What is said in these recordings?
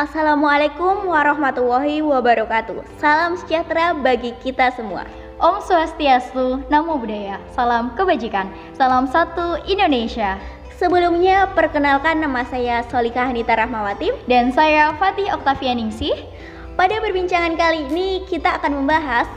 Assalamualaikum warahmatullahi wabarakatuh. Salam sejahtera bagi kita semua. Om Swastiastu, Namo Buddhaya, salam kebajikan, salam satu Indonesia. Sebelumnya, perkenalkan nama saya Solika Hanita Rahmawati Dan saya Fatih Oktavia Ningsih. Pada perbincangan kali ini, kita akan membahas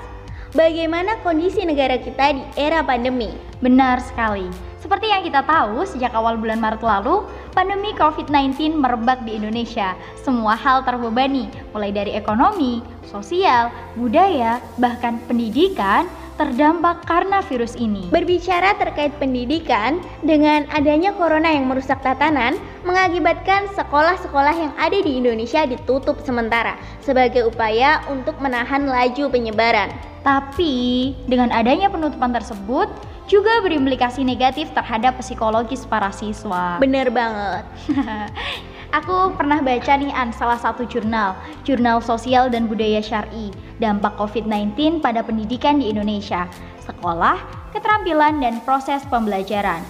bagaimana kondisi negara kita di era pandemi. Benar sekali. Seperti yang kita tahu, sejak awal bulan Maret lalu, pandemi COVID-19 merebak di Indonesia. Semua hal terbebani, mulai dari ekonomi, sosial, budaya, bahkan pendidikan, terdampak karena virus ini. Berbicara terkait pendidikan, dengan adanya corona yang merusak tatanan, mengakibatkan sekolah-sekolah yang ada di Indonesia ditutup sementara sebagai upaya untuk menahan laju penyebaran. Tapi, dengan adanya penutupan tersebut, juga berimplikasi negatif terhadap psikologis para siswa. Bener banget. Aku pernah baca nih An salah satu jurnal, Jurnal Sosial dan Budaya Syari, dampak COVID-19 pada pendidikan di Indonesia, sekolah, keterampilan dan proses pembelajaran.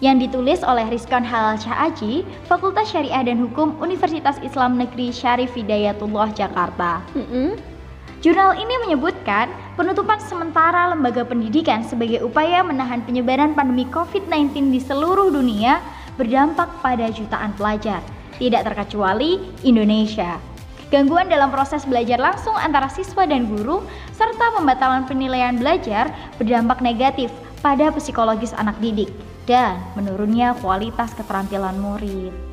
Yang ditulis oleh Rizkan Halal Aji, Fakultas Syariah dan Hukum Universitas Islam Negeri Syarif Hidayatullah Jakarta. Mm -mm. Jurnal ini menyebutkan penutupan sementara lembaga pendidikan sebagai upaya menahan penyebaran pandemi COVID-19 di seluruh dunia berdampak pada jutaan pelajar, tidak terkecuali Indonesia. Gangguan dalam proses belajar langsung antara siswa dan guru, serta pembatalan penilaian belajar berdampak negatif pada psikologis anak didik dan menurunnya kualitas keterampilan murid.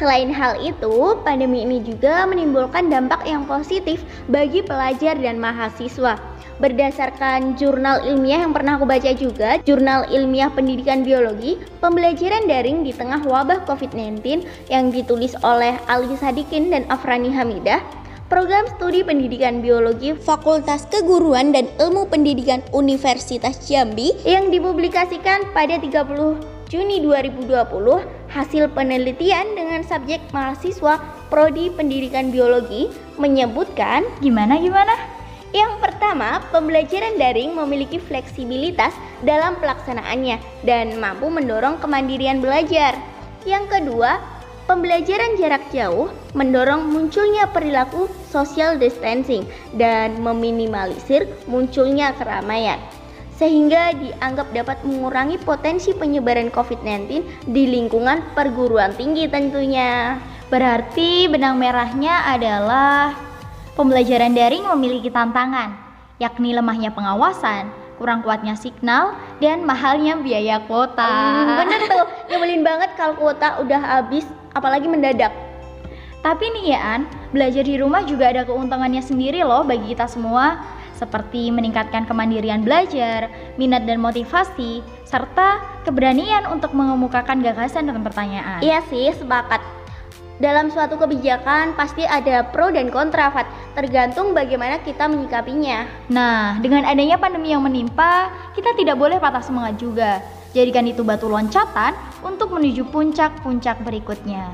Selain hal itu, pandemi ini juga menimbulkan dampak yang positif bagi pelajar dan mahasiswa. Berdasarkan jurnal ilmiah yang pernah aku baca juga, Jurnal Ilmiah Pendidikan Biologi, pembelajaran daring di tengah wabah COVID-19 yang ditulis oleh Ali Sadikin dan Afrani Hamidah, program studi pendidikan biologi Fakultas Keguruan dan Ilmu Pendidikan Universitas Jambi yang dipublikasikan pada 30 Juni 2020 hasil penelitian dengan subjek mahasiswa prodi pendidikan biologi menyebutkan Gimana gimana? yang pertama, pembelajaran daring memiliki fleksibilitas dalam pelaksanaannya dan mampu mendorong kemandirian belajar. Yang kedua, pembelajaran jarak jauh mendorong munculnya perilaku social distancing dan meminimalisir munculnya keramaian sehingga dianggap dapat mengurangi potensi penyebaran COVID-19 di lingkungan perguruan tinggi tentunya. Berarti benang merahnya adalah pembelajaran daring memiliki tantangan, yakni lemahnya pengawasan, kurang kuatnya signal, dan mahalnya biaya kuota. Hmm, bener tuh, nyebelin banget kalau kuota udah habis, apalagi mendadak. Tapi nih ya An, belajar di rumah juga ada keuntungannya sendiri loh bagi kita semua seperti meningkatkan kemandirian belajar, minat dan motivasi, serta keberanian untuk mengemukakan gagasan dan pertanyaan. Iya sih, sepakat. Dalam suatu kebijakan pasti ada pro dan kontra, Fat. Tergantung bagaimana kita menyikapinya. Nah, dengan adanya pandemi yang menimpa, kita tidak boleh patah semangat juga. Jadikan itu batu loncatan untuk menuju puncak-puncak berikutnya.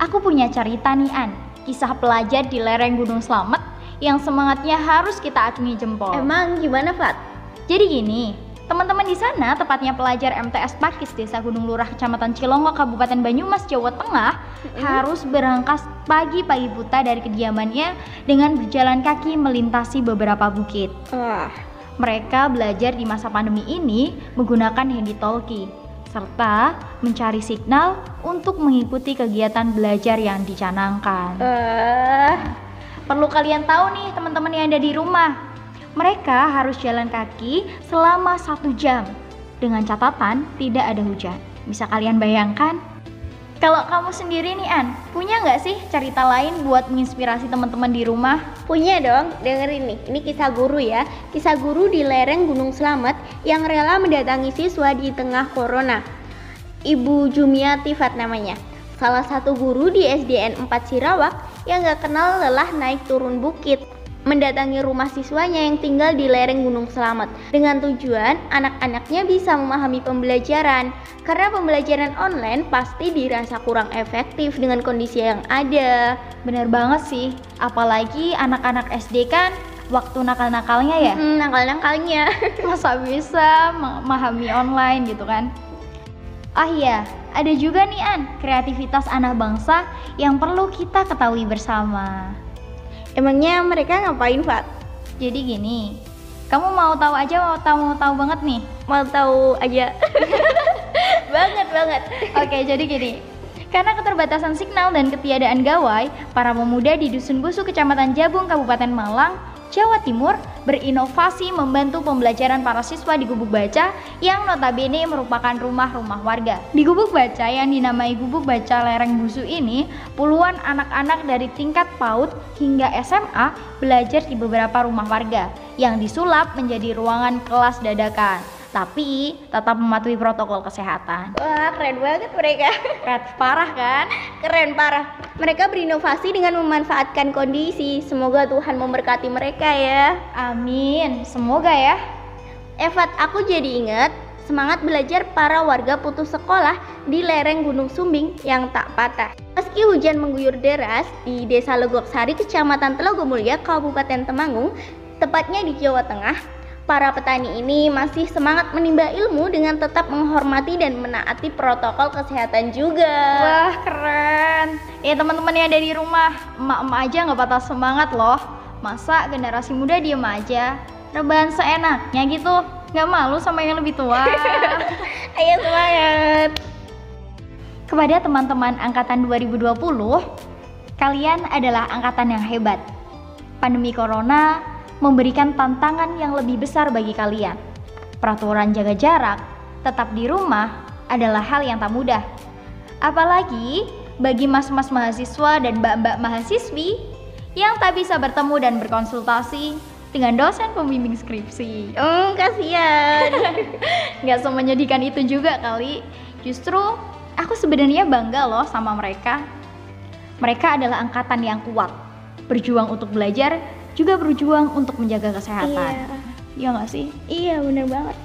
Aku punya cerita nih An, kisah pelajar di lereng Gunung Slamet yang semangatnya harus kita acungi jempol. Emang gimana, Fat? Jadi gini, teman-teman di sana, tepatnya pelajar MTS Pakis Desa Gunung Lurah, Kecamatan Cilongok, Kabupaten Banyumas, Jawa Tengah, Mm-mm. harus berangkas pagi-pagi buta dari kediamannya dengan berjalan kaki melintasi beberapa bukit. Wah, Mereka belajar di masa pandemi ini menggunakan handy-talkie serta mencari signal untuk mengikuti kegiatan belajar yang dicanangkan. eh, Perlu kalian tahu nih teman-teman yang ada di rumah. Mereka harus jalan kaki selama satu jam dengan catatan tidak ada hujan. Bisa kalian bayangkan? Kalau kamu sendiri nih An, punya nggak sih cerita lain buat menginspirasi teman-teman di rumah? punya dong, dengerin nih. Ini kisah guru ya. Kisah guru di lereng Gunung Slamet yang rela mendatangi siswa di tengah corona. Ibu Jumiati Fat namanya. Salah satu guru di SDN 4 Sirawak yang gak kenal lelah naik turun bukit. Mendatangi rumah siswanya yang tinggal di lereng Gunung Slamet dengan tujuan anak-anaknya bisa memahami pembelajaran. Karena pembelajaran online pasti dirasa kurang efektif dengan kondisi yang ada. Bener banget sih, apalagi anak-anak SD kan waktu nakal-nakalnya ya. Hmm, nakal-nakalnya. Masa bisa memahami online gitu kan? Ah iya, ada juga nih An, kreativitas anak bangsa yang perlu kita ketahui bersama. Emangnya mereka ngapain, Pak? Jadi gini, kamu mau tahu aja mau tahu mau tahu banget nih? Mau tahu aja. banget banget. Oke, jadi gini. Karena keterbatasan signal dan ketiadaan gawai, para pemuda di Dusun Busu, Kecamatan Jabung, Kabupaten Malang, Jawa Timur berinovasi membantu pembelajaran para siswa di Gubuk Baca yang notabene merupakan rumah-rumah warga. Di Gubuk Baca yang dinamai Gubuk Baca Lereng Busu ini, puluhan anak-anak dari tingkat PAUD hingga SMA belajar di beberapa rumah warga yang disulap menjadi ruangan kelas dadakan tapi tetap mematuhi protokol kesehatan. Wah, keren banget mereka. Keren parah kan? Keren parah. Mereka berinovasi dengan memanfaatkan kondisi. Semoga Tuhan memberkati mereka ya. Amin. Semoga ya. Evat, aku jadi ingat semangat belajar para warga putus sekolah di lereng Gunung Sumbing yang tak patah. Meski hujan mengguyur deras di Desa Legoksari, Kecamatan Telogomulya, Kabupaten Temanggung, tepatnya di Jawa Tengah, Para petani ini masih semangat menimba ilmu dengan tetap menghormati dan menaati protokol kesehatan juga. Wah keren. Ya teman-teman yang ada di rumah, emak-emak aja nggak patah semangat loh. Masa generasi muda diem aja, rebahan seenaknya gitu, nggak malu sama yang lebih tua. Ayo semangat. Kepada teman-teman angkatan 2020, kalian adalah angkatan yang hebat. Pandemi corona memberikan tantangan yang lebih besar bagi kalian. Peraturan jaga jarak, tetap di rumah adalah hal yang tak mudah. Apalagi bagi mas-mas mahasiswa dan mbak-mbak mahasiswi yang tak bisa bertemu dan berkonsultasi dengan dosen pembimbing skripsi. Oh, kasihan. Gak semenyedihkan itu juga kali. Justru aku sebenarnya bangga loh sama mereka. Mereka adalah angkatan yang kuat, berjuang untuk belajar juga berjuang untuk menjaga kesehatan. Iya. Iya gak sih? Iya bener banget.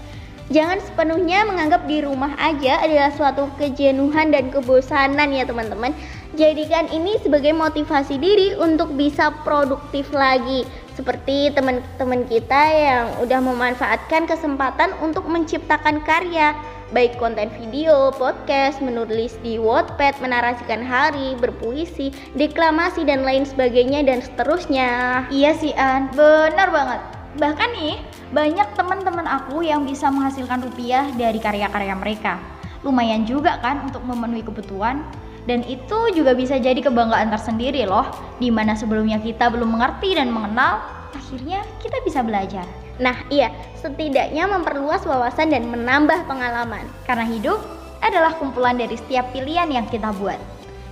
Jangan sepenuhnya menganggap di rumah aja adalah suatu kejenuhan dan kebosanan ya teman-teman. Jadikan ini sebagai motivasi diri untuk bisa produktif lagi. Seperti teman-teman kita yang udah memanfaatkan kesempatan untuk menciptakan karya baik konten video, podcast, menulis di Wattpad, menarasikan hari, berpuisi, deklamasi dan lain sebagainya dan seterusnya. Iya sih An, benar banget. Bahkan nih, banyak teman-teman aku yang bisa menghasilkan rupiah dari karya-karya mereka. Lumayan juga kan untuk memenuhi kebutuhan dan itu juga bisa jadi kebanggaan tersendiri loh, di mana sebelumnya kita belum mengerti dan mengenal, akhirnya kita bisa belajar. Nah, iya, setidaknya memperluas wawasan dan menambah pengalaman. Karena hidup adalah kumpulan dari setiap pilihan yang kita buat.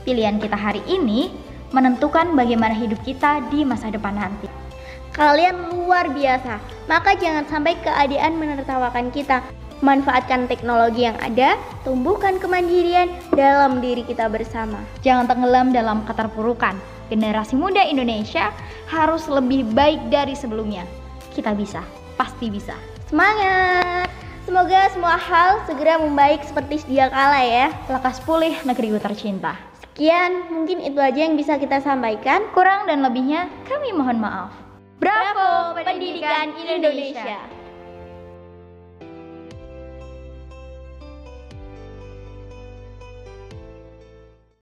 Pilihan kita hari ini menentukan bagaimana hidup kita di masa depan nanti. Kalian luar biasa, maka jangan sampai keadaan menertawakan kita. Manfaatkan teknologi yang ada, tumbuhkan kemandirian dalam diri kita bersama. Jangan tenggelam dalam keterpurukan. Generasi muda Indonesia harus lebih baik dari sebelumnya. Kita bisa pasti bisa. Semangat! Semoga semua hal segera membaik seperti sedia kala ya. Lekas pulih negeriku tercinta. Sekian, mungkin itu aja yang bisa kita sampaikan. Kurang dan lebihnya kami mohon maaf. Bravo, Pendidikan Indonesia.